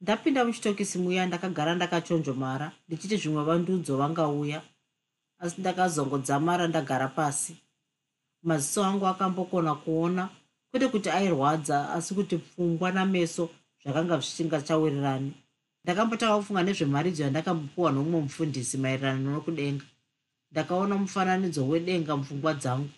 ndapinda muchitokisi muya ndakagara ndakachonjomara ndichiti zvimwe vandudzo vangauya asi ndakazongodzamara ndagara pasi. Maziso angu akambokona kuona kwete kuti airwadza asi kuti pfungwa nameso zvakanga zvisingachawirirani ndakambotanga kufunga nezvemharidzo yandakambopiwa nomumwe mufundisi maererano nokudenga. Ndakaona mufananidzo wedenga mupfungwa dzangu.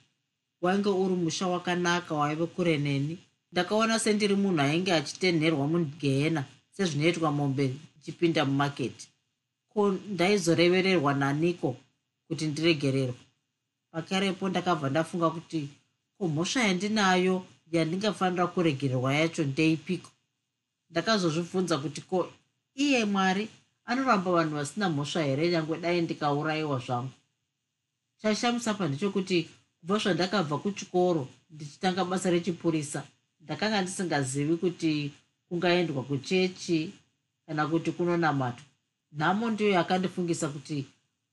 Wainge uri musha wakanaka waive kure neni. Ndakaona sendiri munhu ainge achitenherwa mugehena sezvinoitwa mombe ichipinda mumaketi ko ndaizorevererwa naniko kuti ndiregererwa pakarepo ndakabva ndafunga kuti ko mhosva yandinayo yandingafanira kuregererwa yacho ndeipiko? Ndakazozvibvunza kuti ko iye mwari anoramba vanhu vasina mhosva here nyange dai ndikaurayiwa zvangu? Chaishamisa pa ndechekuti kubva zvandakabva kuchikoro ndichitanga basa rechipurisa ndakanga ndisingazivi kuti kungaendwa kuchechi kana kuti kunonamatwa nhamo ndiyo yakandifungisa kuti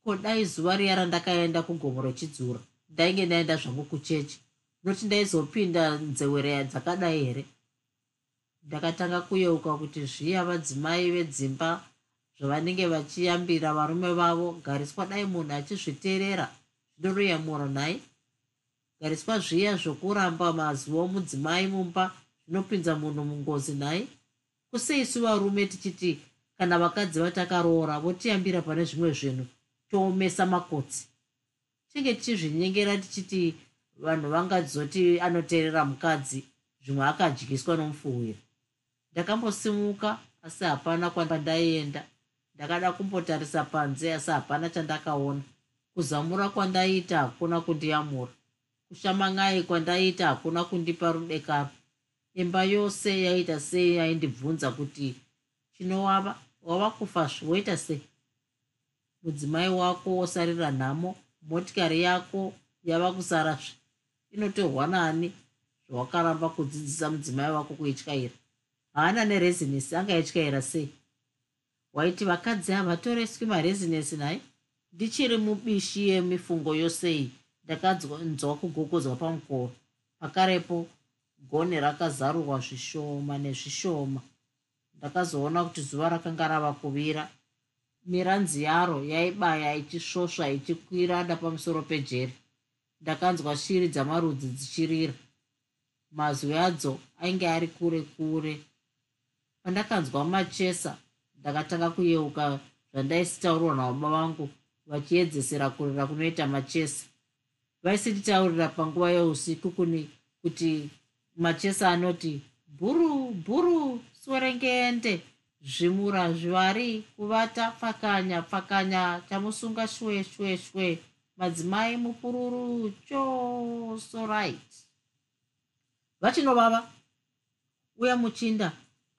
ko dai zuva riya randakaenda kugomo rechidzura ndainge ndaenda zvangu kuchechi. Noti ndaizopinda nzewereya dzakadai here? Ndakatanga kuyeuka kuti zviya vadzimai vedzimba zvavanenge vachiyambira varume vavo gariswa dai munhu achizviteerera zvinoruyamura nhai gariswa zviya zvokuramba mazuva omudzimai mumba zvinopinza munhu mungozi nhai? Kuseisu varume tichiti kana vakadzi vatakaroora votiyambira pane zvimwe zvinhu toomesa makotsi. Tinge tichizvinyengera tichiti vanhu vangadzoti anoteerera mukadzi zvimwe akadyiswa nomufuwiro. Ndakambosimuka asi hapana kwandaienda ndakada kumbotarisa panze asi hapana chandakaona. Kuzamura kwandaiita hakuna kundiyamura. Kushaman'ai kwandaiita hakuna kundipa rudekaro imba yose yaita sei yaindibvunza kuti chinovava? Wava kufa zvoita sei? Mudzimai wako wosarira nhamo motikari yako yava kusarazve inotorwa nani zvawakaramba kudzidzisa mudzimai wako kuityaira. Haana nerezinesi angaityaira sei? Waiti vakadzi havatoreswi marezinesi nai. Ndichiri mubishi yemifungo yosei ndakanzwa kugogodzwa pamukoro pakarepo goni rakazarurwa zvishoma nezvishoma. Ndakazoona kuti zuva rakanga rava kuvira. Miranzi yaro yaibaya ichisvosva ichikwira napamusoro pejeri. Ndakanzwa shiri dzamarudzi dzichirira mazwi adzo ainge ari kure kure. Pandakanzwa machesa ndakatanga kuyeuka zvandaisitaurirwa nababa vangu vachiedzesera kurira kunoita machesa. Vaisinditaurira panguva yeusiku kuni kuti machesa anoti bhuru bhuru swerengeende zvimura zvivari kuvata pfakanya pfakanya chamusunga shwe shwe shwe. Madzimai mupururu chosorit vachinovava uya muchinda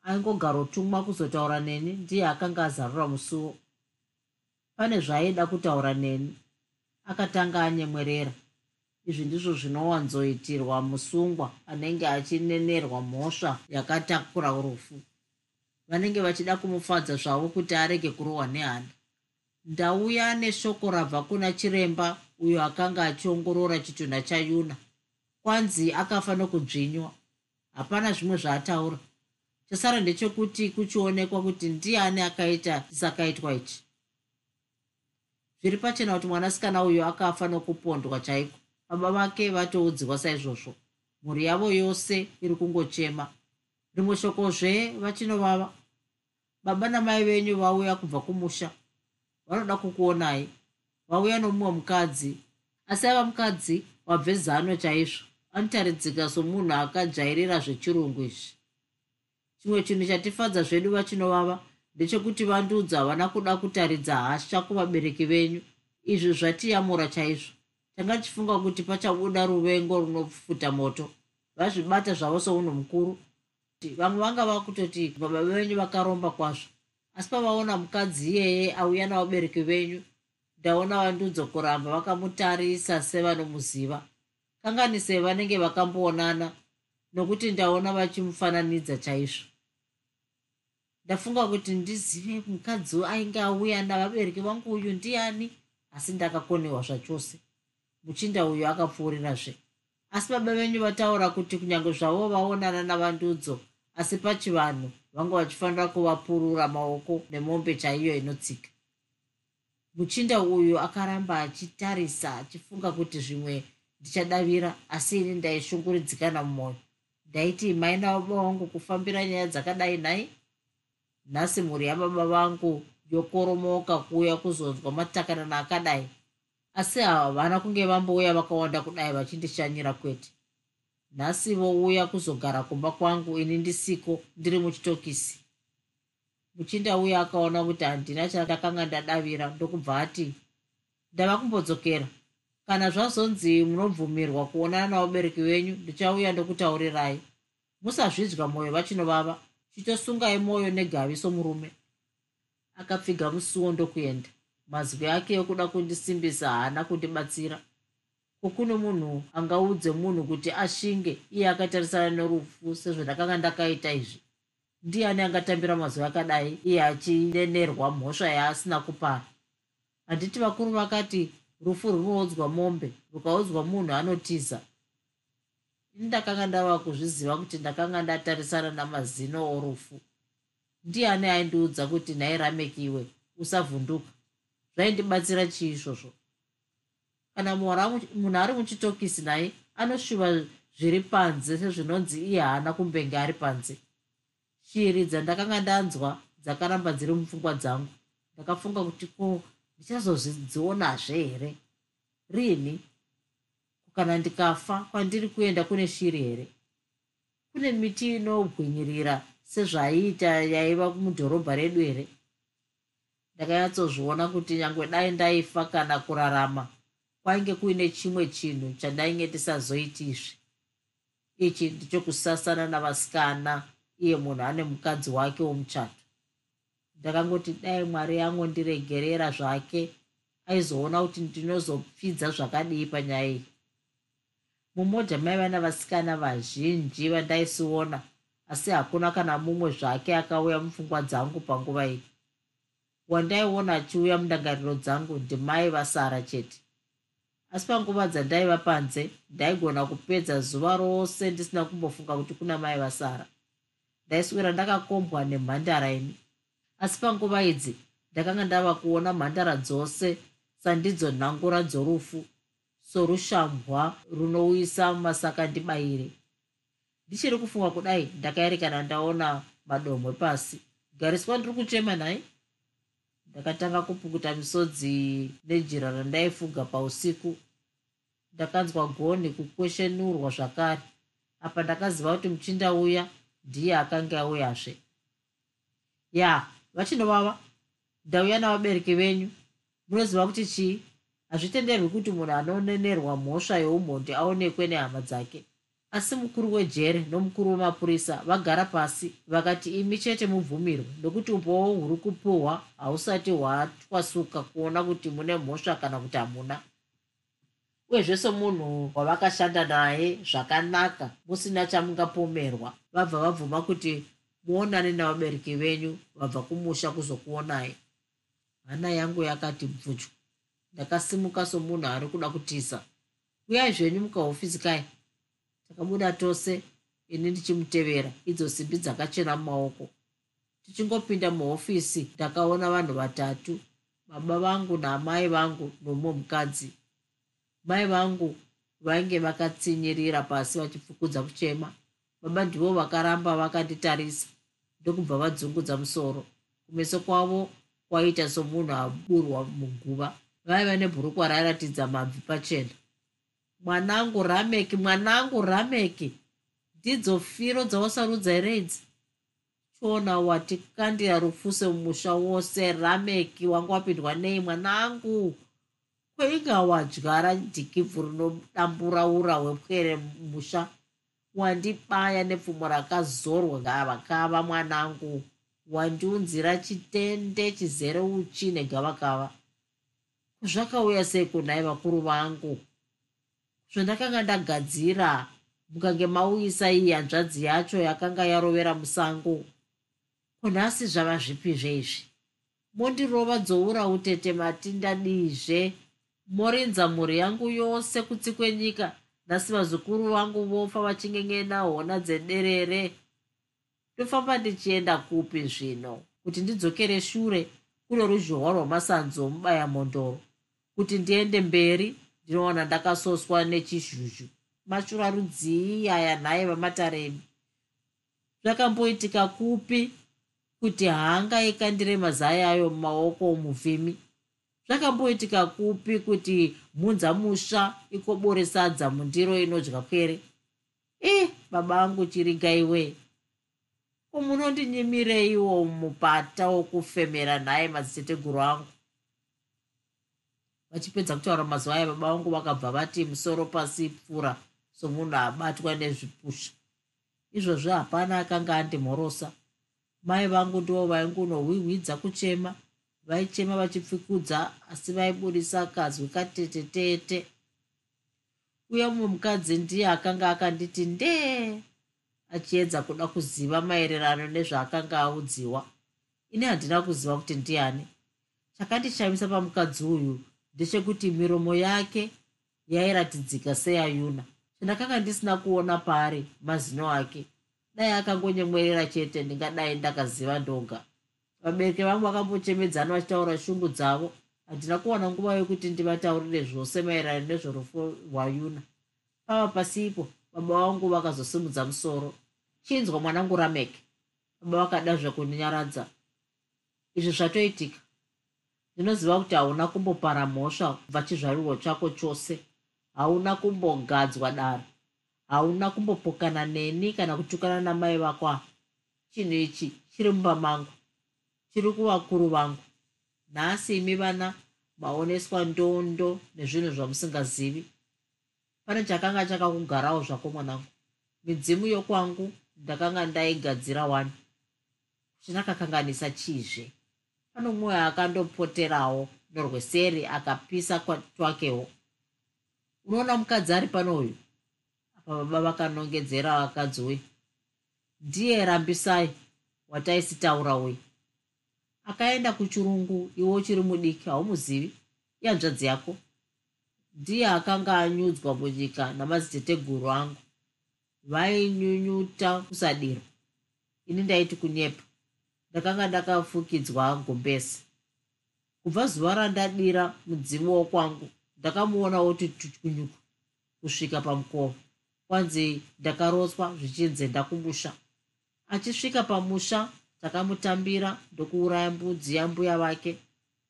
aingogarotumwa kuzotaura neni. Ndiye akanga azarura musuwo. Pane zvaaida kutaura neni. Akatanga anyemwerera izvi ndizvo zvinowanzoitirwa musungwa anenge achinenerwa mhosva yakatakura rufu. Vanenge vachida kumufadza zvavo kuti arege kurohwa nehanda ndauya neshoko rabva kuna chiremba uyo akanga achiongorora chitunha chayuna. Kwanzi akafa nokudzvinywa. Hapana zvimwe zvaataura. Chasara ndechekuti kuchionekwa kuti ndiani akaita chisakaitwa ichi. Zviri pachena kuti mwanasikana uyo akafa nokupondwa chaiko baba vake vatoudziwa saizvozvo. Mhuri yavo yose iri kungochema. Rimwe shokozve vachinovava. Baba namai venyu vauya kubva kumusha. Vanoda kukuonai. Vauya nomumwe mukadzi. Asi ava mukadzi wabve zano chaizvo. Anotaridzika somunhu akajairira zvechirungu izvi. Chimwe chinhu chatifadza zvedu vachinovava ndechekuti vandudzi havana kuda kutaridza hasha kuvabereki venyu. Izvi zvatiyamura chaizvo tanga tichifunga kuti pachabuda ruvengo runopfuta moto vazvibata zvavo sounhu mukuru vamwe vanga vakutoti baba venyu vakaromba kwazvo. Asi pavaona mukadzi iyeye auya navabereki venyu ndaona vandudzo kuramba vakamutarisa sevanomuziva. Kanganisei vanenge vakamboonana nokuti ndaona vachimufananidza chaizvo. Ndafunga kuti ndizive mukadzi ainge auya navabereki vangu uyu ndiani asi ndakakonewa zvachose muchinda uyu akapfuurirazve. Asi baba venyu vataura kuti kunyange zvavo vaonana navandudzo asi pachivanhu vanga vachifanira kuvapurura maoko nemombe chaiyo inotsika. Muchinda uyu akaramba achitarisa achifunga kuti zvimwe ndichadavira asi ini ndaishunguridzikana mumwoyo. Ndaiti mai nababa vangu kufambira nyaya dzakadai nhai? Nhasi mhuri yababa vangu yokoromoka kuuya kuzonzwa matakanana akadai asi havana kunge vambouya vakawanda kudai vachindishanyira kwete. Nhasi vouya kuzogara kumba kwangu ini ndisiko ndiri muchitokisi. Muchinda uya akaona kuti handina chandakanga ndadavira ndokubva ati ndava kumbodzokera. Kana zvazonzi munobvumirwa kuonana navabereki venyu ndichauya ndokutaurirai. Musazvidya mwoyo vachinovava. Chitosungai mwoyo negavi somurume. Akapfiga musuwo ndokuenda mazwi ake ekuda kundisimbisa haana kundibatsira. Kokune munhu angaudze munhu kuti ashinge iye akatarisana nerufu sezvandakanga ndakaita izvi. Ndiani angatambira mazwi akadai iye achinenerwa mhosva yaasina kupara handiti vakuru vakati rufu runoudzwa mombe rukaudzwa munhu anotiza. Ini ndakanga ndava kuzviziva kuti ndakanga ndatarisana namazino orufu. Ndiani aindiudza kuti nhai ramekiwe usavhunduka zvaindibatsira chii izvozvo kana munhu ari muchitokisi naye anoshuva zviri panze sezvinonzi iye haana kumbenge ari panze. Shiri dzandakanga ndanzwa dzakaramba dziri mupfungwa dzangu. Ndakafunga kuti ko ndichazozvidzionazve here? Rini? Kana ndikafa kwandiri kuenda kune shiri here? Kune miti inogwinyirira sezvaiita yaiva mudhorobha redu here ndakanyatsozviona kuti nyange dai ndaifa kana kurarama kwainge kuine chimwe chinhu chandainge ndisazoitizve ichi ndichokusasana navasikana iye munhu ane mukadzi wake womuchato. Ndakangoti dai mwari yangu ndiregerera zvake aizoona kuti ndinozopfidza zvakadii panyaya iyi. Mumodha maiva navasikana vazhinji vandaisiona asi hakuna kana mumwe zvake akauya mupfungwa dzangu panguva iyi wandaiona achiuya mundangariro dzangu ndimai vasara chete. Asi panguva dzandaiva panze ndaigona kupedza zuva rose ndisina kumbofunga kuti kuna mai vasara. Ndaiswera ndakakombwa nemhandara ini asi panguva idzi ndakanga ndava kuona mhandara dzose sandidzo nhangura dzorufu sorushambwa runouyisa masaka ndibayire. Ndichiri kufunga kudai ndakaerekana ndaona madomwe pasi. Gariswa ndiri kuchema nhai ndakatanga kupukuta misodzi nejira randaifuga pausiku. Ndakanzwa goni kukweshenurwa zvakare. Apa ndakaziva kuti muchinda uya ndiye akanga auyazve. Ya vachinovava ndauya navabereki venyu. Munoziva kuti chii? Hazvitenderwi kuti munhu anonenerwa mhosva yeumhondi aonekwe nehama dzake asi mukuru wejere nomukuru wemapurisa vagara pasi vakati imi chete mubvumirwe nokuti upowo huri kupuhwa hausati hwatwasuka kuona kuti mune mhosva kana kuti hamuna. Uyezve somunhu wavakashanda naye zvakanaka musina chamungapomerwa. Vabva vabvuma kuti muonane navabereki venyu vabva kumusha kuzokuonai hana yangu yakati bvutyu ndakasimuka somunhu ari kuda kutisa uyai zvenyu mukahofisi kai takabuda tose ini ndichimutevera. Idzo simbi dzakachena mumaoko. Tichingopinda muhofisi ndakaona vanhu vatatu baba vangu naamai vangu nomumwe mukadzi mai vangu vainge vakatsinyirira pasi vachipfukudza kuchema. Baba ndivo vakaramba vakanditarisa ndokubva vadzungudza musoro. Kumeso kwavo kwaita somunhu aburwa muguva vaiva nebhurukwa rairatidza mabvi pachena mwanangu rameki mwanangu rameki. Ndidzo firo dzawasarudza here idzi chiona watikandira rufuse mumusha wose rameki wanga wapindwa nei mwanangu. Kweinga wadyara dhikibvu rinodambura ura hwepwere mumusha. Wandibaya nepfumo rakazorwa gavakava mwanangu. Wandiunzira chitende chizere uchi negavakava. Zvakauya sei kunhai vakuru vangu zvandakanga ndagadzira mukange mauyisa iyi hanzvadzi yacho yakanga yarovera musango. Kunhasi zvava zvipi zveizvi. Mondirova dzoura utete matindadizve morinza mhuri yangu yose kutsi kwenyika nhasi vazukuru vangu vofa vachingengena hona dzederere ndofamba ndichienda kupi zvino? Kuti ndidzokere shure kune ruzhohwa rwamasanzo mubaya mondoro kuti ndiende mberi ndinoona ndakasoswa nechizhuzhu. Mashura rudzii aya nhaye vamataremi. Zvakamboitika kupi? Kuti hanga ikandire mazai ayo mumaoko omuvhimi zvakamboitika kupi kuti mhunza musva ikobore sadza mundiro inodya kwere? I baba angu chirigaiwe umunondinyimireiwo mupata wokufemera nhaye madziteteguru angu vachipedza kutaura mazuva aya baba vangu vakabva vati musoro pasi pfuura somunhu abatwa nezvipusha. Izvozvo hapana akanga andimhorosa mai vangu ndivo vaingunohwihwidza kuchema vaichema vachipfikudza asi vaibudisa kazwi katetetete uya mumwe mukadzi ndiye akanga akanditi ndee achiedza kuda kuziva maererano nezvaakanga audziwa. Ini handina kuziva kuti ndiani? Chakandishamisa pamukadzi uyu ndechekuti miromo yake yairatidzika seyayuna. Chandakanga ndisina kuona paari mazino ake. Dai akangonyemwerera chete ndingadai ndakaziva ndoga vabereki vangu vakambochemedzana vachitaura shungu dzavo. Handina kuwana nguva yokuti ndivataurire zvose maererano nezvorufu rwayuna. Pava pasipo baba vangu vakazosimudza musoro. Chinzwa mwanangu rameke baba vakada zvekuninyaradza izvi zvatoitika ndinoziva kuti hauna kumbopara mhosva kubva chizvarirwo chako chose. Hauna kumbogadzwa dara hauna kumbopokana neni kana kutukana namai vako. Chinhu ichi chiri mumba mangu. Chiri kuvakuru vangu. Nhasi imi vana maoneswa ndondo nezvinhu zvamusingazivi. Pane chakanga chakakugarawo zvako mwanangu. Midzimu yokwangu ndakanga ndaigadzira wani. Chinakakanganisa chizve pano mumwe akandopoterawo norweseri akapisa kwatwakewo. Unoona mukadzi ari pano uyu? Apa baba vakanongedzera vakadzi uyu ndiye rambisai wataisitaura uyu akaenda kuchirungu iwe uchiri mudiki haumuzivi. Iyanzvadzi yako? Ndiye akanga anyudzwa munyika namadziteteguru angu. Vainyunyuta kusadiro ini ndaiti kunyepa ndakanga ndakafukidzwa gombesi kubva zuva randadira mudzimu wokwangu ndakamuona woti tukunyuku kusvika pamukova kwanzi ndakarotswa zvichinzi ndakumusha. Achisvika pamusha takamutambira ndokuuraya mbudzi yambuya vake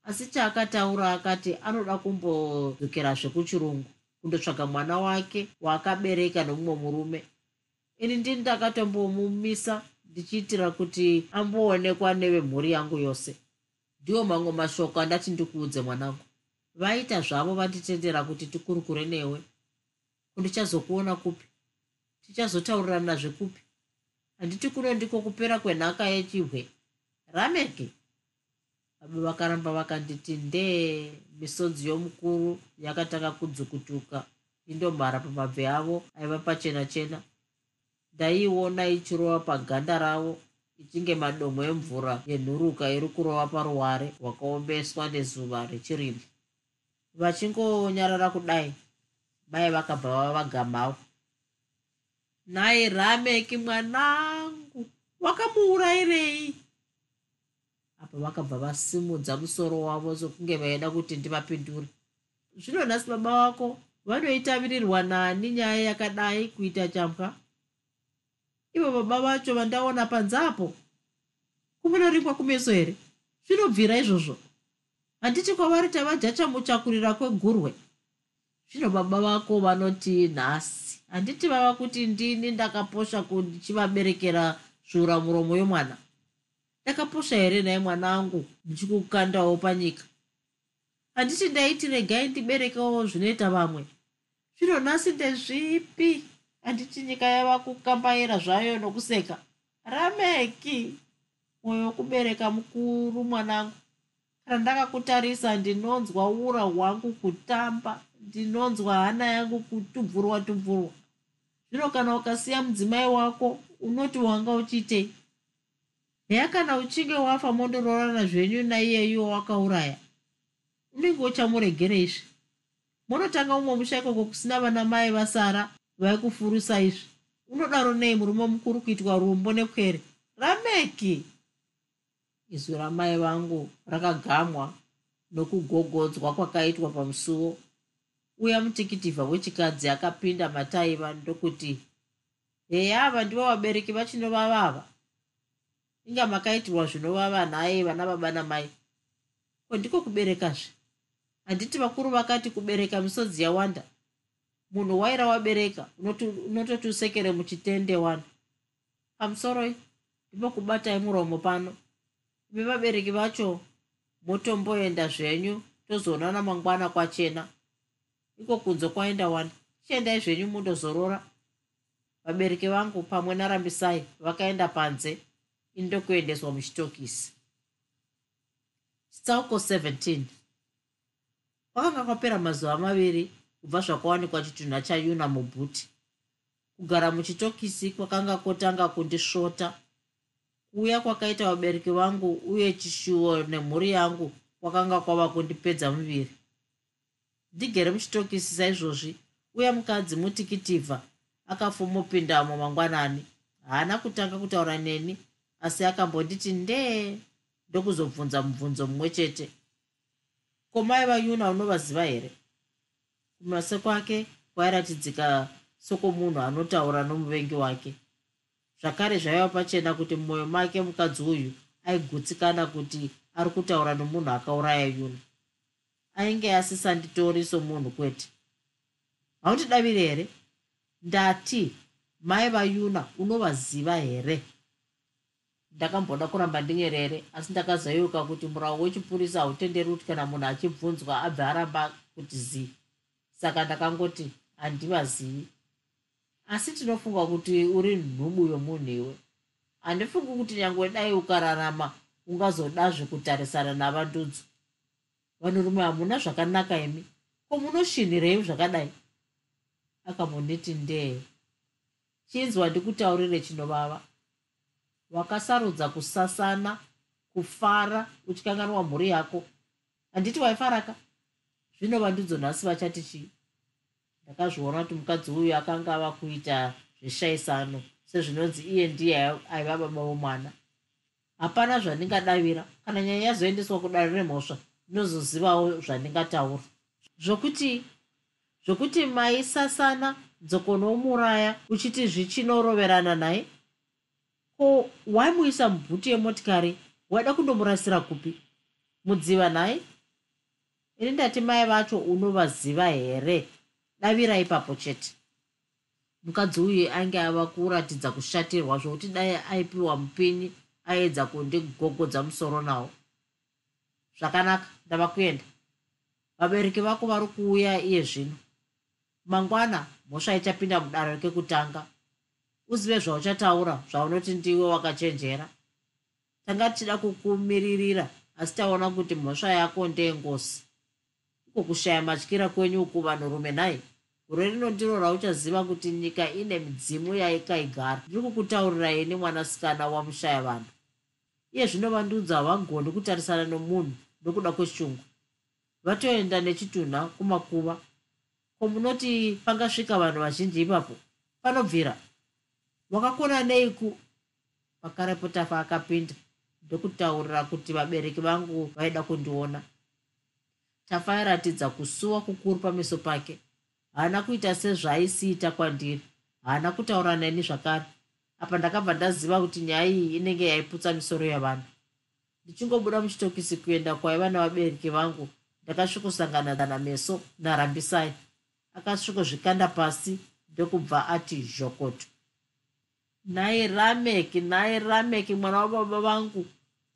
asi chaakataura akati anoda kumbodzokera zvekuchirungu kundotsvaga mwana wake waakabereka nomumwe murume. Ini ndini ndakatombomumisa ndichiitira kuti amboonekwa nevemhuri yangu yose. Ndiwo mamwe mashoko andati ndikuudze mwanangu. Vaita zvavo vanditendera kuti tikurukure newe. Kundichazokuona kupi? Tichazotaurirana zvekupi? Handiti kuno ndiko kupera kwenhaka yechihwe? Rameke! Abo vakaramba vakanditi ndee misodzi yomukuru yakatanga kudzukutuka. Indomhara pamabve avo aiva pachena chena ndaiona ichirova paganda ravo ichinge madomo emvura yenhuruka iri kurova paruware rwakaombeswa nezuva rechirimo vachingonyarara kudai mai vakabva vava vagamavo nhai rameki mwanangu wakamuurayirei? Apa vakabva vasimudza musoro wavo sokunge vaida kuti ndivapindure. Zvino nhasi baba vako vanoitavirirwa nani nyaya yakadai kuita chambwa ivo baba vacho vandaona panzapo. Kumunoringwa kumeso here? Zvinobvira izvozvo. Handiti kwavari tavajachamuchakurira kwegurwe. Zvino baba vako vanoti nhasi. Handiti vava kuti ndini ndakaposha kundichivaberekera zviura muromo yomwana. Ndakaposha here nhaye mwana angu ndichikukandawo panyika? Handiti ndaiti regai ndiberekawo zvinoita vamwe? Zvino nhasi ndezvipi handiti nyika yava kukambaira zvayo nokuseka. Rameki mwoyo wokubereka mukuru mwanangu. Kana ndakakutarisa ndinonzwa ura hwangu kutamba ndinonzwa hana yangu kutubvurwa tubvurwa. Zvino kana ukasiya mudzimai wako unoti wanga uchiitei heya kana uchinge wafa mondororana zvenyu naiyeyuwo wakauraya unenge uchamuregereizve munotanga umwe mushaikoko kusina vana mai vasara vaikufurisa izvi. Unodaro nei murume mukuru kuitwa rumbo nekwere. Rameki! Izwi ramai vangu rakagamwa nokugogodzwa kwakaitwa pamusuwo uya mutikitiivha wechikadzi akapinda mataiva ndokuti heya ava ndivo vabereki vachinovavava inga makaitirwa zvinovava nhaye vana baba namai. Ko ndiko kuberekazve? Handiti vakuru vakati kubereka misodzi yawanda munhu waira wabereka unototi usekere muchitende wanda pamusoroi ndipo kubatai muromo pano. Ime vabereki vacho motomboenda zvenyu tozoonana mangwana kwachena. Iko kunze kwaenda wanda chiendai zvenyu mundozorora. Vabereki vangu pamwe narambisai vakaenda panze. Indokuendeswa muchitokisi. Chitsauko 17 kwakanga kwapera mazuva maviri kubva zvakawanikwa chitunha chayuna mubhuti. Kugara muchitokisi kwakanga kwotanga kundisvota kuuya kwakaita vabereki vangu uye chishuwo nemhuri yangu kwakanga kwava kundipedza muviri. Ndigere muchitokisi saizvozvi uye mukadzi mutikitivha akafumupindamo mangwanani haana kutanga kutaura neni asi akambonditi ndee ndokuzobvunza mubvunzo mumwe chete. Ko maiva yuna unovaziva here kumeso kwake kwairatidzika sokomunhu anotaura nomuvengi wake. Zvakare zvaiva pachena kuti mumwoyo make mukadzi uyu aigutsikana kuti ari kutaura nomunhu akauraya yuna ainge asisanditori somunhu kwete. Haundidavire here? Ndati mai vayuna unovaziva here? Ndakamboda kuramba ndinyerere asi ndakazayuka kuti murau wechipurisa hautenderi kuti kana munhu achibvunzwa abve aramba kuti zii saka ndakangoti handivazivi asi tinofunga kuti uri nhubu yomunhu iwe handifungi kuti nyange dai ukararama ungazodazve kutarisana navandudzo vanhurume hamuna zvakanaka imi. Ko munoshinhirei zvakadai? Akambonditi ndee. Chinzwa ndikutaurire chinovava. Wakasarudza kusasana kufara uchikanganwa mhuri yako. Handiti waifaraka zvino vandudzo nhasi vachati chii ndakazviona kuti mukadzi uyu akanga ava kuita zveshayisano sezvinonzi iye ndiye aiva baba vomwana. Hapana zvandingadavira kana nyaya yazoendeswa kudare remhosva ndinozozivawo zvandingataura zvokuti zvokuti maisasana dzokonomuraya uchiti zvichinooroverana naye ko waimuisa mubhuti yemotikari waida kundomurasira kupi? Mudziva naye ini ndati mai vacho unovaziva here? Davira ipapo chete. Mukadzi uyu ainge ava kuratidza kushatirwa zvokuti dai aipiwa mupini aedza kundigogodza musoro nawo zvakanaka ndava kuenda. Vabereki vako vari kuuya iye zvino. Mangwana mhosva ichapinda mudare rekekutanga. Uzive zvauchataura zvaunoti ndiwe wakachenjera. Tanga tichida kukumiririra asi taona kuti mhosva yako ndeengosi iko kushaya matyira kwenyu uku vanhurume nhai? Gore rino ndiro rauchaziva kuti nyika ine midzimu yaikaigara. Ndiri kukutaurira ini mwanasikana wamushaya vanhu. Iye zvino vandudzi havagoni kutarisana nomunhu nokuda kweshungu vatoenda nechitunha kumakuva. Ko munoti pangasvika vanhu vazhinji ipapo? Panobvira. Wakakona neiku pakarepo tafa akapinda ndokutaurira kuti vabereki vangu vaida kundiona tafa airatidza kusuwa kukuru pameso pake. Haana kuita sezvaaisiita kwandiri. Haana kutaura neni zvakare. Apa ndakabva ndaziva kuti nyaya iyi inenge yaiputsa misoro yavanhu. Ndichingobuda muchitokisi kuenda kwaiva navabereki vangu ndakasvikosangana nameso narambisai akasvikozvikanda pasi ndokubva ati zhokoto nhai rameki nhai rameki mwana wababa vangu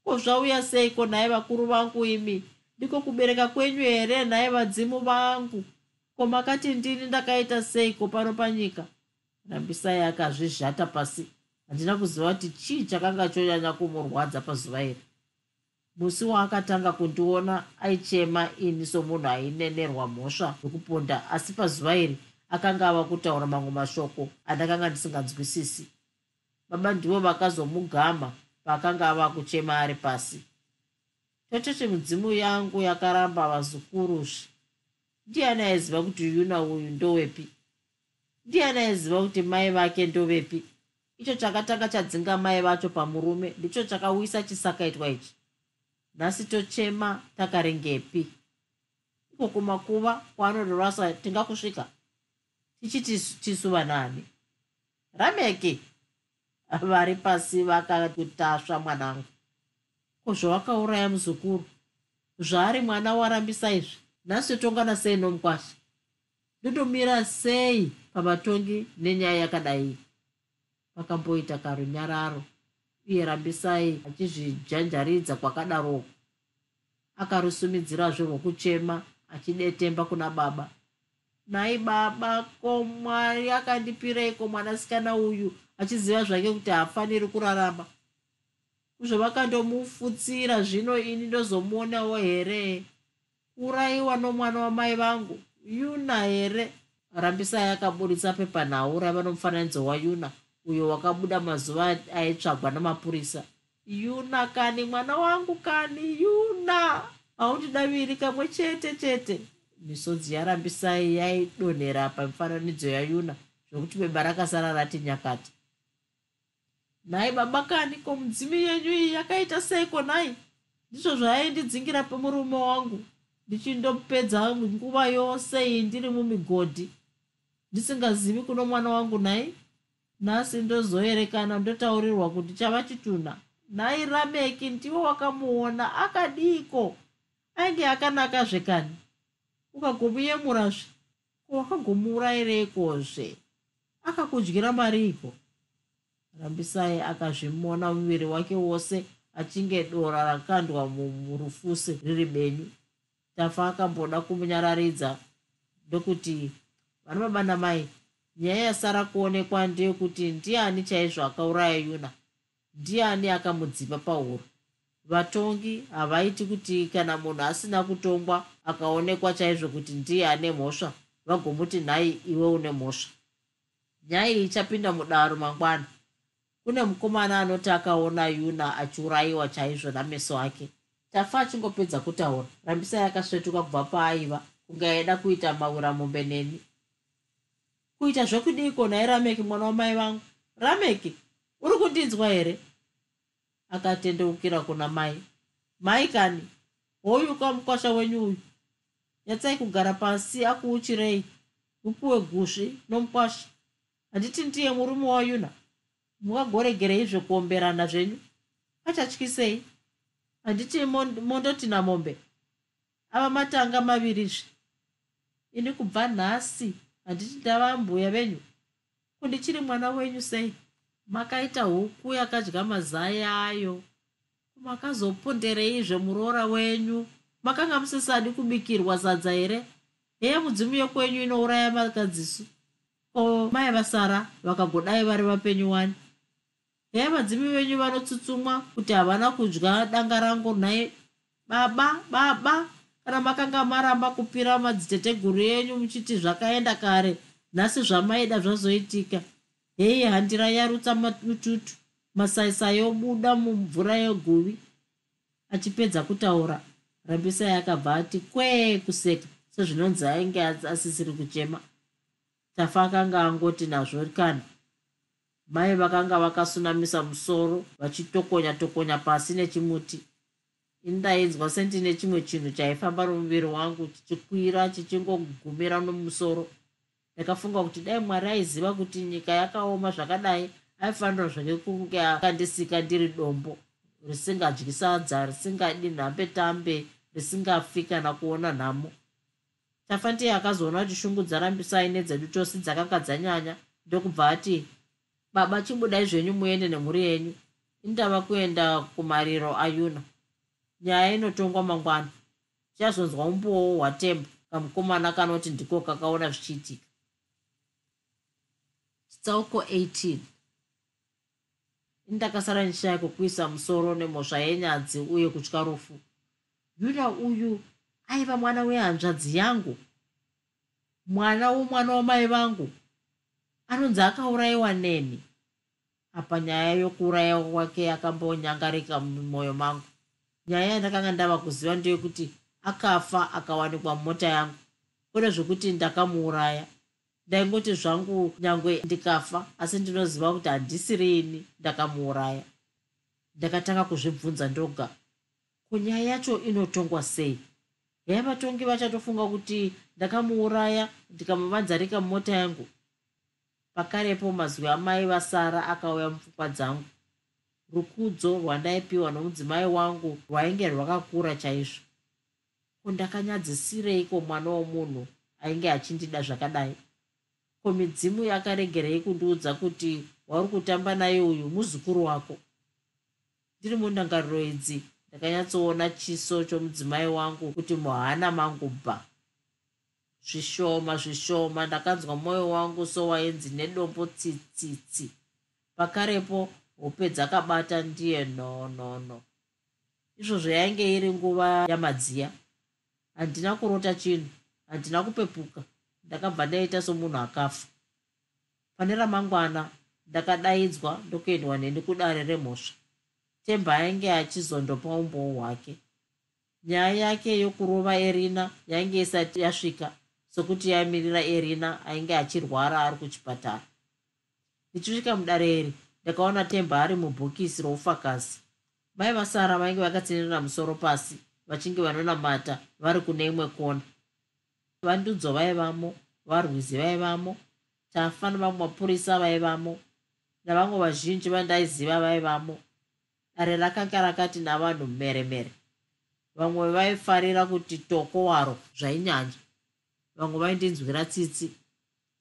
ko zvauya seiko nhai vakuru vangu imi ndiko kubereka kwenyu here? Nhai vadzimu vangu. Ko makati ndini ndakaita seiko pano panyika? Rambisai akazvizhata pasi. Handina kuziva kuti chii chakanga chonyanya kumurwadza pazuva iri. Musi waakatanga kundiona aichema ini somunhu ainenerwa mhosva yokuponda. Asi pazuva iri akanga ava kutaura mamwe mashoko andakanga ndisinganzwisisi. Baba ndivo vakazomugama paakanga ava kuchema ari pasi tototi mudzimu yangu yakaramba vazukuruzvi ndiani aiziva kuti yuna uyu ndowepi? Ndiani aiziva kuti mai vake ndovepi icho chakatanga chadzinga mai vacho pamurume ndicho chakauyisa chisakaitwa ichi. Nhasi tochema takarengepi. Iko kumakuva kwaanorovasa tingakusvika tichiti tisu vanani. Rameki! Vari pasi vakakutasva mwanangu ko zvawakauraya muzukuru. Zvaari mwana warambisa izvi nhasi totongana sei nomukwasha ndotomira sei pamatongi nenyaya yakadai? Pakamboita karunyararo uye rambisai achizvijanjaridza kwakadaroko. Akarusumidzirazve rwokuchema achidetemba kuna baba. Nai baba ko mwari akandipireiko mwanasikana uyu? Achiziva zvake kuti haafaniri kurarama kuzvovakandomufutsira zvino ini ndozomuonawo here? Urayiwa nomwana wamai vangu? Yuna here? Rambisai akaburitsa pepanhau raiva nomufananidzo wayuna uyo wakabuda mazuva aitsvagwa namapurisa. Yuna kani mwana wangu kani? Yuna! Haundidaviri kamwe chete chete. Misodzi yarambisai yaidonhera pamifananidzo yayuna zvokuti beba rakasara rati nyakati nhai baba kani ko mudzimi yenyu iyi yakaita seiko nhai? Ndizvo zvaaindidzingira pemurume wangu. Ndichindopedza nguva yose iyi ndiri mumigodhi. Ndisingazivi kuno mwana wangu nhai? Nhasi ndozoerekana ndotaurirwa kuti chava chitunha nhai rameki ndiwo wakamuona akadiko. Ainge akanaka zvekani ukagomuyemurazve wakagomuurayireikozve akakudyira mari iko rambisai akazvimona muviri wake wose achinge dora rakandwa murufusi riri benyu. Tafa akamboda kumunyararidza ndokuti vana baba namai nyaya yasara kuonekwa ndeyekuti ndiani chaizvo akauraya yuna? Ndiani akamudzipa pauro vatongi havaiti kuti kana munhu asina kutongwa akaonekwa chaizvo kuti ndiye ane mhosva vagomuti nhai iwe une mhosva. Nyaya iyi ichapinda mudaro mangwana kune mukomana anoti akaona yuna achiurayiwa chaizvo nameso ake. Tafa achingopedza kutaura. Rambisai akasvetuka kubva paaiva kunge aida kuita mauramombe neni kuita zvekudiko nai rameki mwana wamai vangu? Rameki uri kundinzwa here? Akatendeukira kuna mai. Mai kani hoyu kamukwasha wenyu uyu. Nyatsai kugara pasi akuuchirei. Upiwe gusvi nomukwasha. Handiti ndiye murume wayuna mukagoregerei zvekuomberana zvenyu. Achatyisei handiti mondoti namombe. Ava matanga mavirizve ini kubva nhasi handiti ndava mbuya venyu. Kundichiri mwana wenyu sei? Makaita huku yakadya mazai ayo. Makazopondereizve muroora wenyu? Makanga musisadi kubikirwa sadza here? Heya mudzimu yekwenyu inouraya makadzisu ko mai vasara vakagodai vari vapenyu wani heya madzimi venyu vanotsutsumwa kuti havana kudya danga rangu nhai. Baba baba kana makanga maramba kupira madziteteguru enyu muchiti zvakaenda kare nhasi zvamaida zvazoitika. Hei handira yarutsa mututu masaisai obuda mumvura yeguvi. Achipedza kutaura rambisai akabva ati kwee kuseka. Sezvinonzi ainge asisiri kuchema. Tafa akanga angoti nazvo kana mai vakanga vakasunamisa musoro vachitokonya tokonya pasi nechimuti. Indainzwa sendine chimwe chinhu chaifamba nomuviri wangu chichikwira chichingogumira nomusoro. Ndakafunga kuti dai mwari aiziva kuti nyika yakaoma zvakadai aifanira zvake kunge akandisika ndiri dombo risingadyi sadza risingadi nhambe tambe risingafi kana kuona nhamo. Tafa ndiye akazoona kuti shungu dzarambisai nedzedu chose dzakanga dzanyanya ndokubva ati baba chibudai zvenyu muende nemhuri yenyu. Indava kuenda kumariro ayuna. Nyaya inotongwa mangwana. Chazonzwa umbowo hwatembo kamukomana kanoti ndiko kakaona zvichiitika. Chitsauko 18 indakasara ndichishaya kukuisa musoro nemhosva yenyadzi uye kutya rufu. Yuna uyu aiva mwana wehanzvadzi yangu. Mwana womwana wamai vangu anonzi akaurayiwa neni? Apa nyaya yokuurayiwa kwake yakambonyangarika mumwoyo mangu. Nyaya yandakanga ndava kuziva ndeyekuti akafa akawanikwa mumota yangu. Kwete zvokuti ndakamuuraya. Ndaingoti zvangu nyange ndikafa asi ndinoziva kuti handisirini ndakamuuraya. Ndakatanga kuzvibvunza ndoga. Kunyaya yacho inotongwa sei? Yai vatongi vachatofunga kuti ndakamuuraya ndikamuvanzarika mumota yangu pakarepo mazwi amai vasara akauya mupfungwa dzangu. Rukudzo rwandaipiwa nomudzimai wangu rwainge rwakakura chaizvo. Kundakanyadzisireiko mwana womunhu ainge achindida zvakadai? Ko midzimu yakaregerei kundiudza kuti wauri kutamba naye uyu muzukuru wako? Ndiri mundangariro idzi ndakanyatsoona chiso chomudzimai wangu kuti muhana mangu bha zvishoma zvishoma. Ndakanzwa mwoyo wangu sowainzi nedombo tsitsitsi pakarepo hope dzakabata ndiye no no no. Izvozvo yainge iri nguva yamadziya. Handina kurota chinhu handina kupepuka. Ndakabva ndaita somunhu akafa. Pane ramangwana ndakadaidzwa ndokuendwa neni kudare remhosva. Temba ainge achizondopa umboo hwake. Nyaya yake yokurova erina yainge isati yasvika sokuti yamirira erina ainge achirwara ari kuchipatara. Ndichisvika mudare iri ndakaona temba ari mubhokisi roufakazi mai vasara vainge vakatsenera musoro pasi vachinge vanonamata vari kune imwe kona. Vandudzo vaivamo varwizi vaivamo tafa navamwe mapurisa vaivamo navamwe vazhinji vandaiziva vaivamo. Dare rakanga rakati navanhu mheremhere. Vamwe vaifarira kuti toko waro zvainyanya vamwe vaindinzwira tsitsi.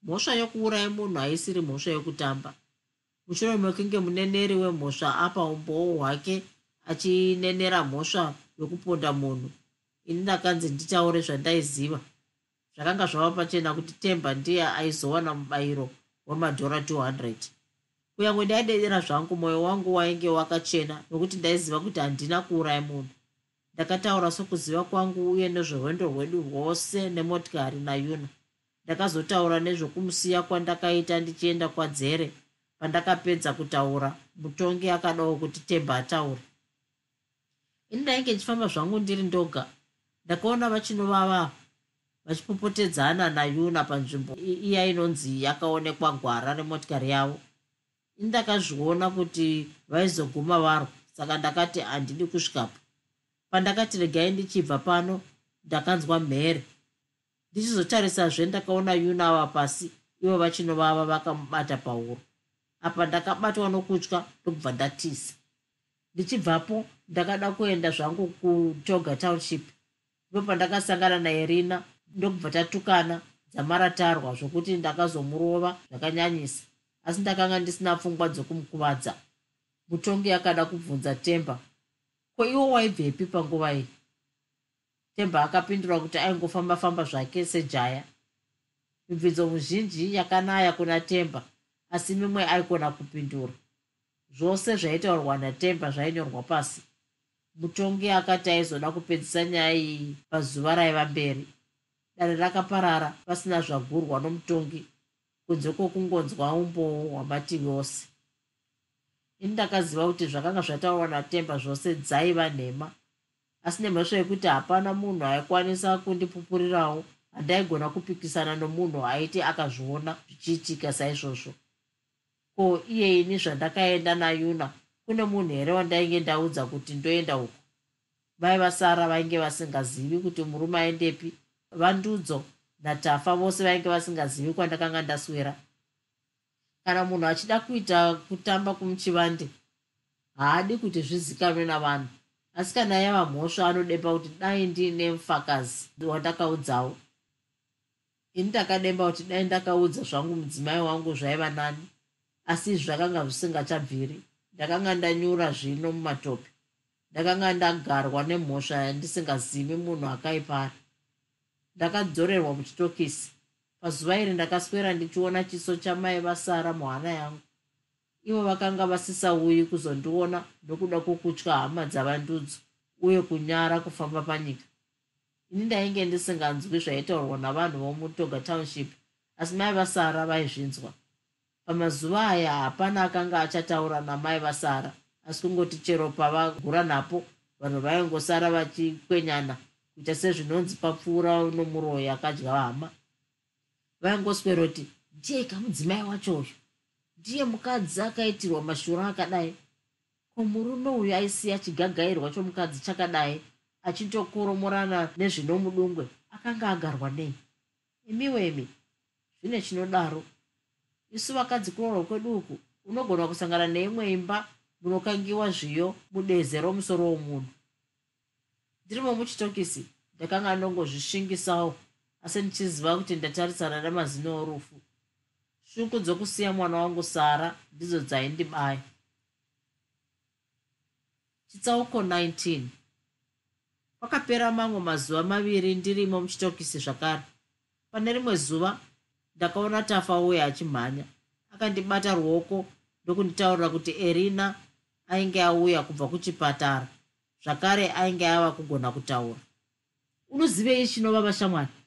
Mhosva yokuurai munhu haisiri mhosva yokutamba mushure mekunge muneneri wemhosva apa umboo hwake achinenera mhosva yokuponda munhu ini ndakanzi nditaure zvandaiziva. Zvakanga zvava pachena kuti temba ndiye aizowana mubayiro wemadhora 200 kunyange ndaidedera zvangu mwoyo wangu wainge wakachena nokuti ndaiziva kuti handina kuurai munhu ndakataura sokuziva kwangu uye nezverwendo rwedu rwose nemotikari nayuna. Ndakazotaura nezvokumusiya kwandakaita ndichienda kwadzere pandakapedza kutaura mutongi akadawo kuti temba ataure. Ini ndainge ndichifamba zvangu ndiri ndoga. Ndakaona vachinovava vachipopotedzana nayuna panzvimbo iya inonzi yakaonekwa gwara remotikari yavo. Ini ndakazviona kuti vaizoguma varwa saka ndakati handidi kusvikapo pandakati regai ndichibva pano ndakanzwa mhere. Ndichizotarisazve ndakaona yuna ava pasi ivo vachinovava vakamubata pauro apa ndakabatwa nokutya ndokubva ndatiza ndichibvapo ndakada kuenda zvangu kutoga township. Ipo pandakasangana nairina ndokubva tatukana dzamaratarwa zvokuti ndakazomurova zvakanyanyisa. Asi ndakanga ndisina pfungwa dzokumukuvadza. Mutongi akada kubvunza temba ko iwo waibvepi panguva iyi? Temba akapindura kuti aingofamba-famba zvake sejaya. Mibvidzo muzhinji yakanaya kuna temba asi mimwe aikona kupindura. Zvose zvaitaurwa natemba zvainyorwa pasi. Mutongi akati aizoda kupedzisa nyaya iyi pazuva raiva mberi. Dare rakaparara pasina zvagurwa nomutongi kunze kwokungonzwa umboo hwamativi ose ini ndakaziva kuti zvakanga zvataurwa natemba zvose dzaiva nhema asi nemhosva yekuti hapana munhu aikwanisa kundipupurirawo handaigona kupikisana nomunhu aiti akazviona zvichiitika saizvozvo. Ko iye ini zvandakaenda nayuna? Kune munhu here wandainge ndaudza kuti ndoenda uko? Vai vasara vainge vasingazivi kuti murume aendepi? Vandudzo natafa vose vainge vasingazivi kwandakanga ndaswera kana munhu achida kuita kutamba kumuchivande haadi kuti zvizikanwe navanhu. Asi kana yava mhosva anodemba kuti dai ndiine mufakazi wandakaudzawo ini ndakademba kuti dai ndakaudza zvangu mudzimai wangu zvaiva nani asi izvi zvakanga zvisingachabviri. Ndakanga ndanyura zvino mumatope. Ndakanga ndagarwa nemhosva yandisingazivi munhu akaipara ndakadzorerwa muchitokisi pazuva iri ndakaswera ndichiona chiso chamai vasara muhana yangu. Ivo vakanga vasisauyi kuzondiona nokuda kwokutya hama dzavandudzo uye kunyara kufamba panyika. Ini ndainge ndisinganzwi zvaitaurwa navanhu vomutoga township asi mai vasara vaizvinzwa. Pamazuva aya hapana akanga achataura namai vasara asi kungoti chero pavagura nhapo vanhu vaingosara vachikwenyana kuita sezvinonzi papfuura nomuroyi akadya hama vaingoswera kuti ndiye kamudzimai wacho uyu ndiye mukadzi akaitirwa mashura akadai. Ko murume uyu aisiya chigagairwa chomukadzi chakadai achitokoromorana nezvinomudungwe akanga agarwa nei? Imiwemi zvine chinodaro. Isu vakadzi kuroorwa kwedu uku unogona kusangana neimwe imba munokangiwa zviyo mudeze romusoro womunhu. Ndirimo muchitokisi ndakanga ndongozvisvingisawo asi ndichiziva kuti ndatarisana nemazino orufu. Shuku dzokusiya mwana wangu sara ndidzo dzaindibaya. Chitsauko 19 kwakapera mamwe mazuva maviri ndirimo muchitokisi zvakare. Pane rimwe zuva ndakaona tafa uye achimhanya. Akandibata ruoko ndokunditaurira kuti erina ainge auya kubva kuchipatara. Zvakare ainge ava kugona kutaura. Unozivei chinovava shamwari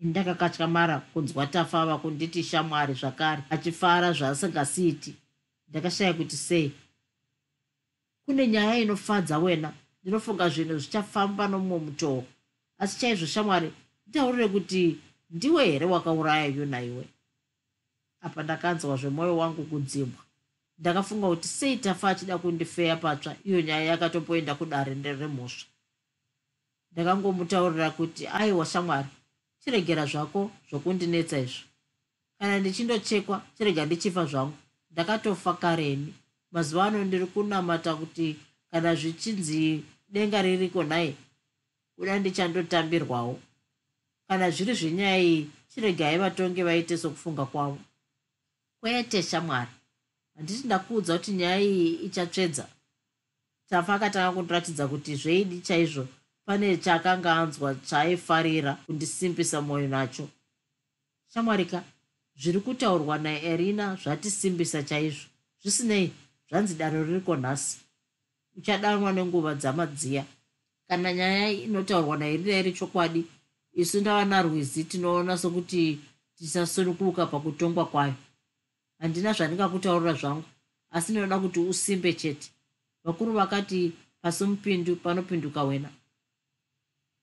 ndakakatyamara kunzwa tafa ava kunditi shamwari zvakare achifara zvaasingasiiti ndakashaya kuti sei? Kune nyaya inofadza wena ndinofunga zvinhu zvichafamba nomumwe mutoo. Asi chaizvo shamwari nditaurire kuti ndiwe here wakauraya yuna iwe? Apa ndakanzwa zvemwoyo wangu kudzimwa. Ndakafunga kuti sei tafa achida kundifeya patsva iyo nyaya yakatomboenda kudare nderemhosva ndakangomutaurira kuti aiwa shamwari chiregera zvako zvokundinetsa izvo. Kana ndichindochekwa chirega ndichifa zvangu. Ndakatofa kareni mazuva ano ndiri kunamata kuti kana zvichinzi denga ririko nhaye kuda ndichandotambirwawo kana zviri zvenyaya iyi chiregai vatonge vaite sokufunga kwavo. Kwete shamwari. Handiti ndakuudza kuti nyaya iyi ichatsvedza. Tafa akatanga kundiratidza kuti zveidi chaizvo pane chaakanga anzwa chaaifarira kundisimbisa mwoyo nacho. Shamwarika zviri kutaurwa naerina zvatisimbisa chaizvo. Zvisinei zvanzi daro ririko nhasi. Uchadanwa nenguva dzamadziya. Kana nyaya inotaurwa naerina iri chokwadi isu ndava narwizi tinoona sokuti tisasununguka pakutongwa kwayo. Handina zvandingakutaurira zvangu asi ndinoda kuti usimbe chete. Vakuru vakati pasi mupindu panopinduka wena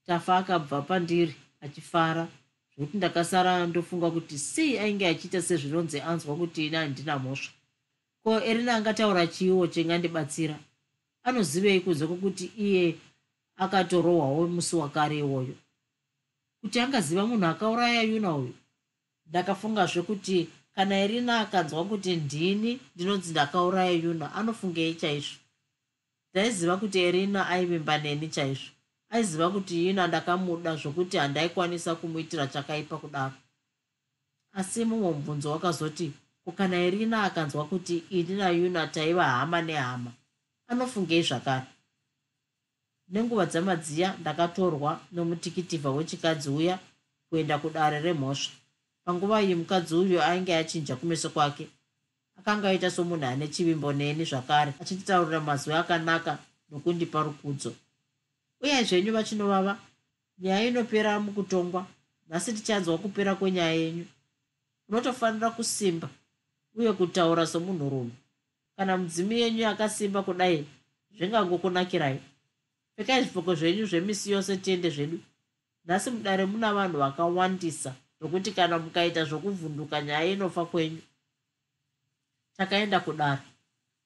tafa akabva pandiri achifara. Zvokuti ndakasara ndofunga kuti sei ainge achiita sezvinonzi anzwa kuti ina handina mhosva. Ko erina angataura chiiwo chingandibatsira anozivei kunze kwokuti iye akatorohwawo musi wakare iwoyo? Kuti angaziva munhu akauraya yuna uyu? Ndakafungazve kuti kana irina akanzwa kuti ndini ndinonzi ndakauraya yuna anofungei chaizvo? Ndaiziva kuti irina aivimba neni chaizvo aiziva kuti yuna ndakamuda zvokuti handaikwanisa kumuitira chakaipa kudaro. Asi mumwe mubvunzo wakazoti kukana irina akanzwa kuti ini nayuna taiva hama nehama. Anofungei zvakare. Nenguva dzamadziya ndakatorwa nomutikitifa wechikadzi uya kuenda kudare remhosva. Panguva iyi mukadzi uyo ainge achinja kumeso kwake. Akanga aita somunhu ane chivimbo neni zvakare achinditaurira mazwi akanaka nokundipa rukudzo uye zvenyu vachinovava nyaya inopera mukutongwa nhasi tichanzwa kupera kwenyaya yenyu. Unotofanira kusimba uye kutaura somunhurume. Kana mudzimi yenyu yakasimba kudai zvingangokunakirai. Pfekai zvipfeko zvenyu zvemisi yose tiende zvedu. Nhasi mudare muna vanhu vakawandisa zvokuti kana mukaita zvokuvhunduka nyaya inofa kwenyu. Takaenda kudare.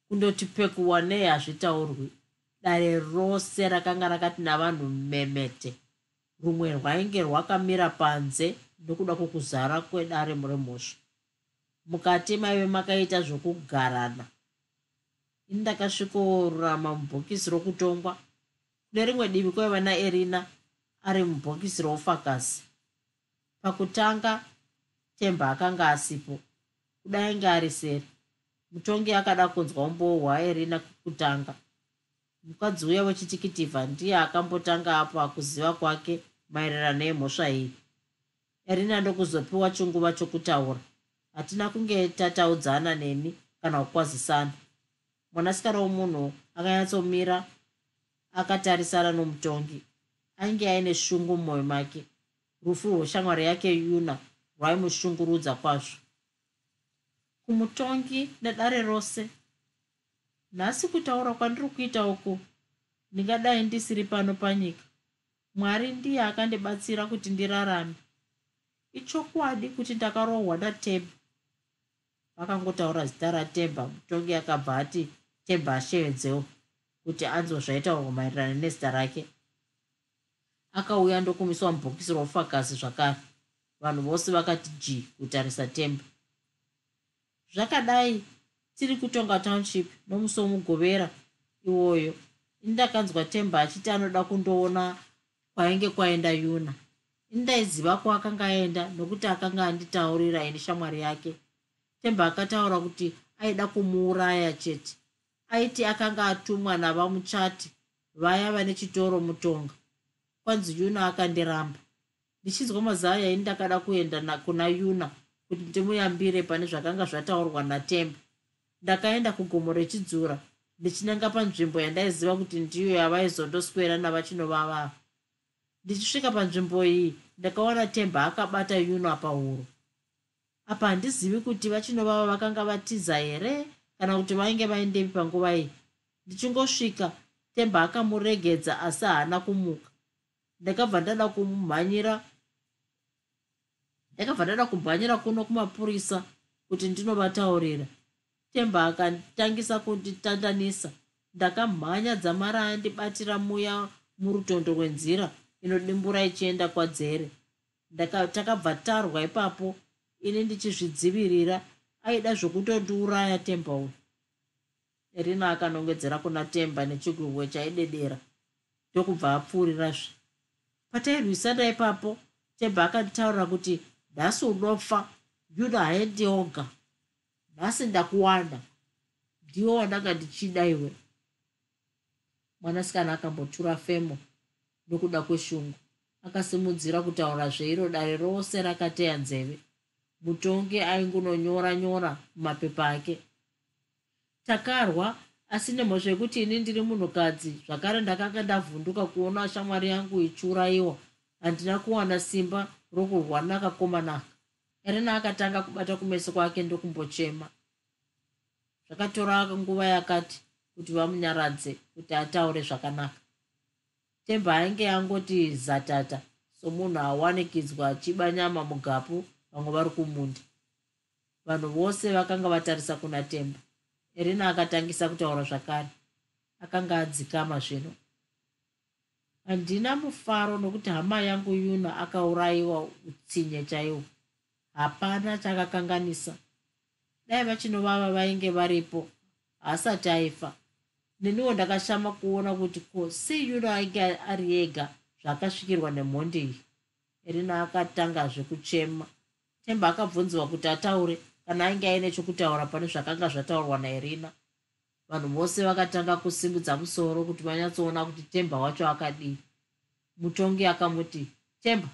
Kundoti pekuwa nei hazvitaurwi dare rose rakanga rakati navanhu memete. Rumwe rwainge rwakamira panze nokuda kwokuzara kwedare remhosva. Mukati maive makaita zvokugarana. Ini ndakasvikorurama mubhokisi rokutongwa. Kune rimwe divi kwaiva naerina ari mubhokisi roufakasi pakutanga temba akanga asipo. Kudai ainge ari seri. Mutongi akada kunzwa umboo hwaerina kutanga mukadzi uya wechitikitivha ndiye akambotanga apo akuziva kwake maererano nemhosva iyi. Erina ndokuzopiwa chinguva chokutaura. Hatina kunge tataudzana neni kana kukwazisana. Mwanasikana womunhu akanyatsomira akatarisana nomutongi. Ainge aine shungu mumwoyo make. Rufu rweshamwari yake yuna rwaimushungurudza kwazvo. Kumutongi nedare rose nhasi kutaura kwandiri kuita uku ndingadai ndisiri pano panyika. Mwari ndiye akandibatsira kuti ndirarame. Ichokwadi kuti ndakarohwa natebha vakangotaura zita ratebha mutongi akabva ati tebha ashevedzeo kuti anzwa zvaitaurwa maererano nezita rake. Akauya ndokumiswa mubhokisi roufagasi zvakare. Vanhu vose vakati g kutarisa temba zvakadai tiri kutonga township nomusi womugovera iwoyo. Indakanzwa temba achiti anoda kundoona kwainge kwaenda yuna. Indaiziva kwaakanga aenda nokuti akanga anditaurira ini shamwari yake. Temba akataura kuti aida kumuuraya chete. Aiti akanga atumwa navamuchati vaya vane chitoro mutonga. Kwanzi yuna akandiramba. Ndichinzwa mazaya ini ndakada kuenda kuna yuna kuti ndimuyambire pane zvakanga zvataurwa natemba ndakaenda kugomo rechidzura ndichinanga panzvimbo yandaiziva kuti ndiyo yavaizondoswera navachinovavava ndichisvika panzvimbo iyi ndakaona temba akabata yuna pahuro apa handizivi kuti vachinovava vakanga vatiza here kana kuti vainge vaindepi panguva iyi. Ndichingosvika temba akamuregedza asi haana kumuka. Ndakabva ndada kumhanyira ndakabva ndada kumhanyira kuno kumapurisa kuti ndinovataurira temba akatangisa kunditandanisa. Ndakamhanya dzamara andibatira muya murutondo rwenzira inodimbura ichienda kwadzere. Takabva tarwa ipapo ini ndichizvidzivirira aida zvokutondiuraya temba uyu. Rina akanongedzera kuna temba nechigurwe chaidedera ndokubva apfuurirazve. Patairwisana ipapo temba akanditaurira kuti nhasi unofa yuda haendioga nhasi ndakuwanda. Ndiwo wandanga ndichida iwe. Mwanasikana akambotura femo nokuda kweshungu. Akasimudzira kutaura zveiro dare rose rakateya nzeve. Mutongi aingunonyora nyora mumapepa ake. Takarwa asi nemhosva yekuti ini ndiri munhukadzi zvakare ndakanga ndavhunduka kuona shamwari yangu ichiurayiwa. Handina kuwana simba rokurwa nakakomanaka erina akatanga kubata kumeso kwake ndokumbochema. Zvakatora nguva yakati kuti vamunyaradze kuti ataure zvakanaka. Temba ainge angoti zatata somunhu awanikidzwa achiba nyama mugapu vamwe vari kumunda vanhu vose vakanga vatarisa kuna temba. Erina akatangisa kutaura zvakare? Akanga adzikama zvino. Handina mufaro nokuti hama yangu yuna akaurayiwa utsinye chaiwo hapana chakakanganisa. Dai vachinovava vainge varipo. Haasati aifa. Neniwo ndakashama kuona kuti ko sei ainge ari ega. Zvakasvikirwa nemhondi iyi. Erina akatangazve kuchema. Temba akabvunziwa kuti ataure. Kana ainge aine chokutaura pane zvakanga zvataurwa nairina. Vanhu vose vakatanga kusimudza musoro kuti vanyatsoona kuti temba wacho akadii. Mutongi akamuti temba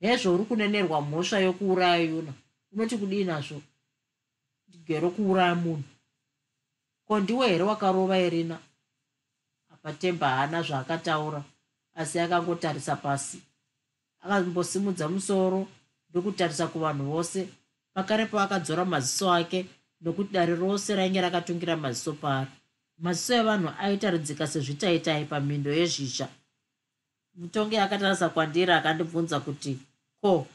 hezvo uri kunenerwa mhosva yokuuraya yuna unoti kudii nazvo? Ndigero kuuraya munhu. Ko ndiwe here wakarova irina apa temba haana zvaakataura asi akangotarisa pasi. Akambosimudza musoro ndokutarisa kuvanhu vose. Pakarepo akadzora maziso ake nokuti dare rose rainge rakatungira maziso paari. Maziso evanhu aitaridzika sezvitaitai pamhindo yezhisha mutongi akatarisa kwandiri akandibvunza kuti ko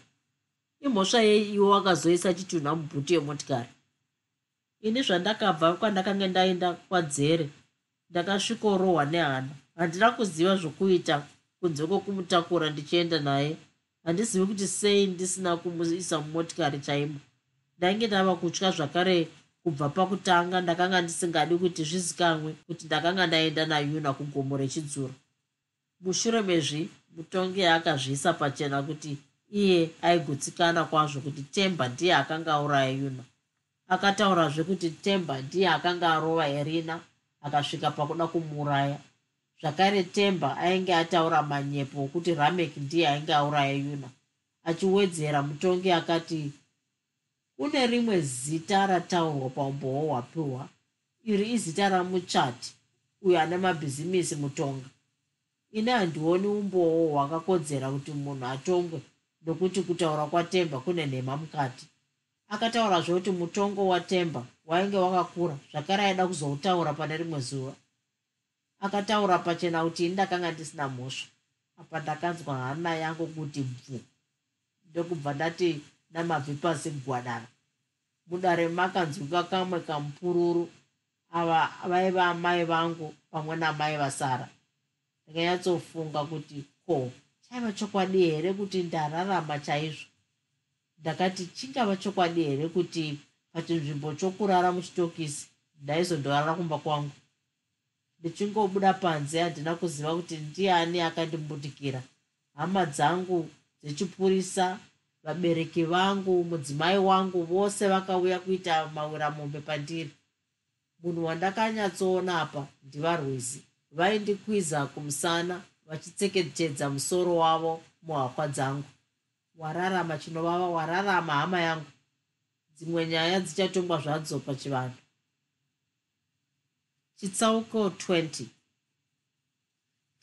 imhosva yei iwo wakazoisa chitunha mubhuti yemotikari? Ini zvandakabva kwandakanga ndaenda kwadzere ndakasvikorohwa nehana. Handina kuziva zvokuita kunze kwokumutakura ndichienda naye. Handizivi kuti sei ndisina kumuisa mumotikari chaimo. Ndainge ndava kutya zvakare kubva pakutanga ndakanga ndisingadi kuti zvizikamwe kuti ndakanga ndaenda nayuna kugomo rechidzura mushure mezvi mutongi akazviisa pachena kuti iye aigutsikana kwazvo kuti temba ndiye akanga auraya yuna. Akataurazve kuti temba ndiye akanga arova erina akasvika pakuda kumuuraya zvakare temba ainge ataura manyepo okuti ramek ndiye ainge auraya yuna. Achiwedzera mutongi akati kune rimwe zita rataurwa paumboo hwapiwa iri izita ramuchati uyo ane mabhizimisi mutonga. Ine handioni umboo hwakakodzera kuti munhu atongwe nokuti kutaura kwatemba kune nhema mukati. Akataura zvokuti mutongo watemba wainge wakakura zvakare aida kuzoutaura pane rimwe zuva. Akataura pachena kuti ini ndakanga ndisina mhosva. Apa ndakanzwa hana yangu kuti bvu. Ndokubva ndati namabvi pasi kugwadara mudare makanzwika kamwe kamupururu. Ava vaiva amai vangu pamwe namai vasara. Ndakanyatsofunga kuti ko chaiva chokwadi here kuti ndararama chaizvo? Ndakati chingava chokwadi here kuti pachinzvimbo chokurara muchitokisi ndaizondorara kumba kwangu? Ndichingobuda panze handina kuziva kuti ndiani akandimbutikira. Hama dzangu dzechipurisa vabereki vangu mudzimai wangu vose vakauya kuita mawiramombe pandiri. Munhu wandakanyatsoona apa ndivarwizi. Vaindikwiza kumusana vachitsekechedza musoro wavo muhakwa dzangu. Wararama chinovava wararama hama yangu. Dzimwe nyaya dzichatongwa zvadzo pachivanhu. Chitsauko 20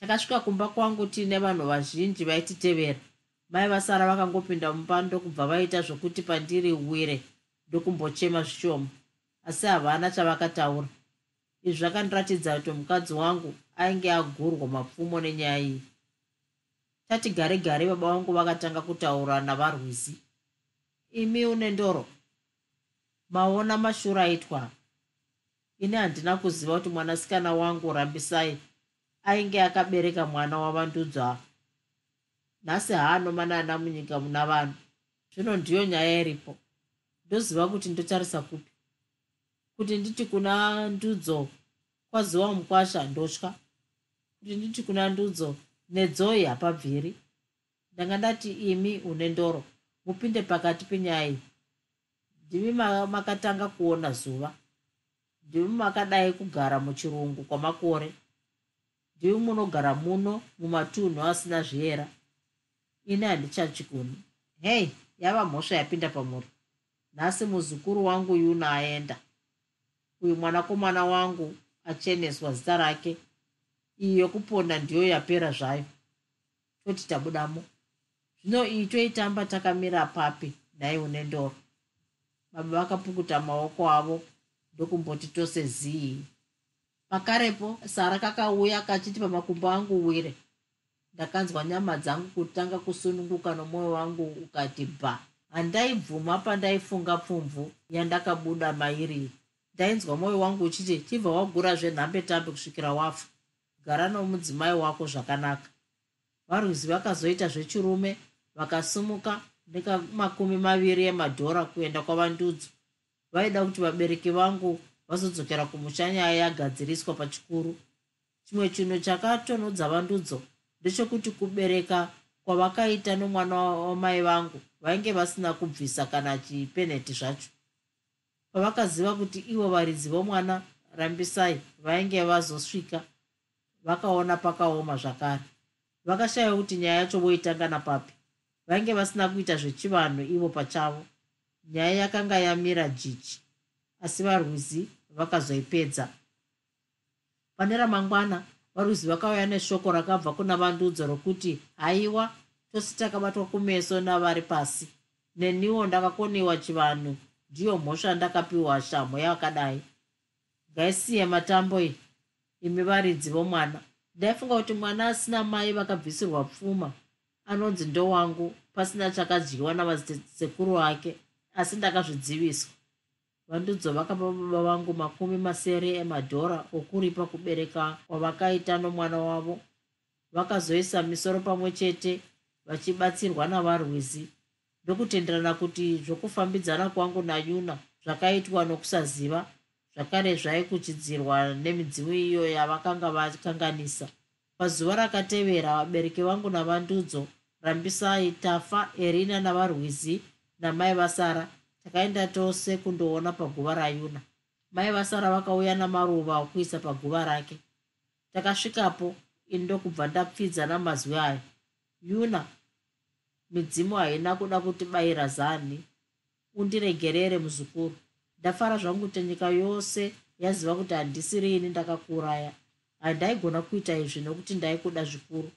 takasvika kumba kwangu tiine vanhu vazhinji vaititevera. Mai vasara vakangopinda mumba ndokubva vaita zvokuti pandiri wire ndokumbochema zvishoma asi havana chavakataura izvi zvakandiratidza kuti mukadzi wangu ainge agurwa mapfumo nenyaya iyi. Tati gare gare baba vangu vakatanga kutaura navarwizi. Imi une ndoro? Maona mashuro aitwa? Ini handina kuziva kuti mwanasikana wangu rambisai ainge akabereka mwana wavandudzwa. Nhasi haanomanana munyika muna vanhu. Zvino ndiyo nyaya iripo. Ndoziva kuti ndotarisa kupi kuti nditi kuna ndudzo kwaziwa mukwasha ndotya kuti nditi kuna ndudzo nedzoi hapabviri ndanga ndati imi une ndoro mupinde pakati penyaya iyi. Ndimi makatanga kuona zuva. Ndimi makadai kugara muchirungu kwamakore. Ndimi munogara muno mumatunhu asina zviyera ini handichachigoni hei yava mhosva yapinda pamuri. Nhasi muzukuru wangu yuna aenda uyu mwanakomana wangu acheneswa zita rake. Iyi yokuponda ndiyo yapera zvayo. Toti tabudamo. Zvino iyi toitamba takamira papi nhai une ndoro. Baba vakapukuta maoko avo ndokumboti tose zii. Pakarepo sara kakauya kachiti pamakumbo angu wire ndakanzwa nyama dzangu kutanga kusununguka nomwoyo wangu ukati bha handaibvuma pandaifunga pfumvu yandakabuda mairi ndainzwa mwoyo wangu uchiti chibva wagura zvenhambe tambe kusvikira wafa. Gara nomudzimai wako zvakanaka. Varwizi vakazoita zvechirume vakasumuka nekamakumi maviri emadhora kuenda kwavandudzo. Vaida kuti vabereki vangu vazodzokera kumusha nyaya yagadziriswa pachikuru. Chimwe chinhu chakatonodza vandudzo ndechekuti kubereka kwavakaita nomwana wamai vangu vainge vasina kubvisa kana chipeneti zvacho pavakaziva kuti ivo varidzi vomwana rambisai vainge vazosvika vakaona pakaoma zvakare. Vakashaya kuti nyaya yacho voitanga napapi. Vainge vasina kuita zvechivanhu ivo pachavo. Nyaya yakanga yamira jichi asi varwizi vakazoipedza. Pane ramangwana varwizi vakauya neshoko rakabva kuna vandudzo rokuti haiwa tose takabatwa kumeso navari pasi. Neniwo ndakakoniwa chivanhu ndiyo mhosva ndakapiwa shamo yakadai. Ngaisiye matambo iyi. Imi varidzi vomwana. Ndaifunga kuti mwana asina mai vakabvisirwa pfuma. Anonzi ndowangu pasina chakadyiwa navasekuru ake asi ndakazvidziviswa. Vandudzo vakapa baba vangu makumi masere emadhora okuripa kubereka kwavakaita nomwana wavo. Vakazoisa misoro pamwe chete vachibatsirwa navarwizi ndokutenderana kuti zvokufambidzana kwangu nayuna zvakaitwa nokusaziva zvakare zvaikuchidzirwa nemidzimu iyo yavakanga vakanganisa. Pazuva rakatevera vabereki vangu navandudzo rambisai tafa erina navarwizi namai vasara takaenda tose kundoona paguva rayuna. Mai vasara vakauya namaruva okuisa paguva rake. Takasvikapo ini ndokubva ndapfidza namazwi aya. Yuna midzimu haina kuda kutibayira zani undiregerere muzukuru. Ndafara zvangu kuti nyika yose yaziva kuti handisirini ndakakuraya. Handaigona kuita izvi nokuti ndaikuda zvikuru.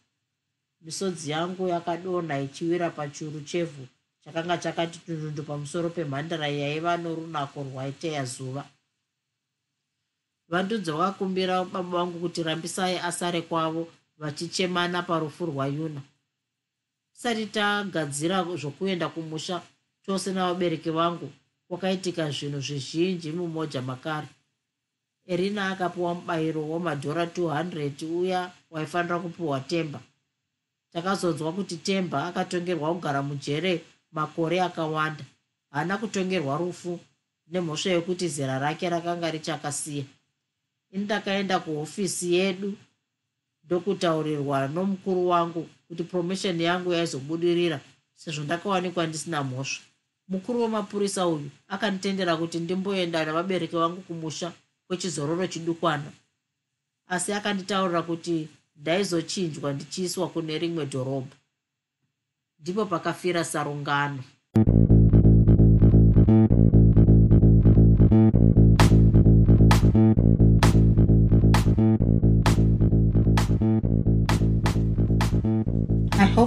Misodzi yangu yakadonha ichiwira pachuru chevhu chakanga chakati tunundu pamusoro pemhandara yaiva norunako rwaiteya zuva. Vandudzi vakakumbira baba vangu kuti rambisai asare kwavo vachichemana parufu rwayuna tisati tagadzira zvokuenda kumusha chose navabereki vangu kwakaitika zvinhu zvizhinji mumoja makare. Erina akapiwa mubayiro wamadhora 200 uya waifanira kupiwa temba. Takazonzwa kuti temba akatongerwa kugara mujere makore akawanda. Haana kutongerwa rufu nemhosva yekuti zera rake rakanga richakasiya. Ini ndakaenda kuhofisi yedu ndokutaurirwa nomukuru wangu kuti promeshoni yangu yaizobudirira sezvo ndakawanikwa ndisina mhosva. Mukuru wemapurisa uyu akanditendera kuti ndimboenda navabereki vangu kumusha kwechizororo chidukwana. Asi akanditaurira kuti ndaizochinjwa ndichiiswa kune rimwe dhorobha. Ndipo pakafira sarungano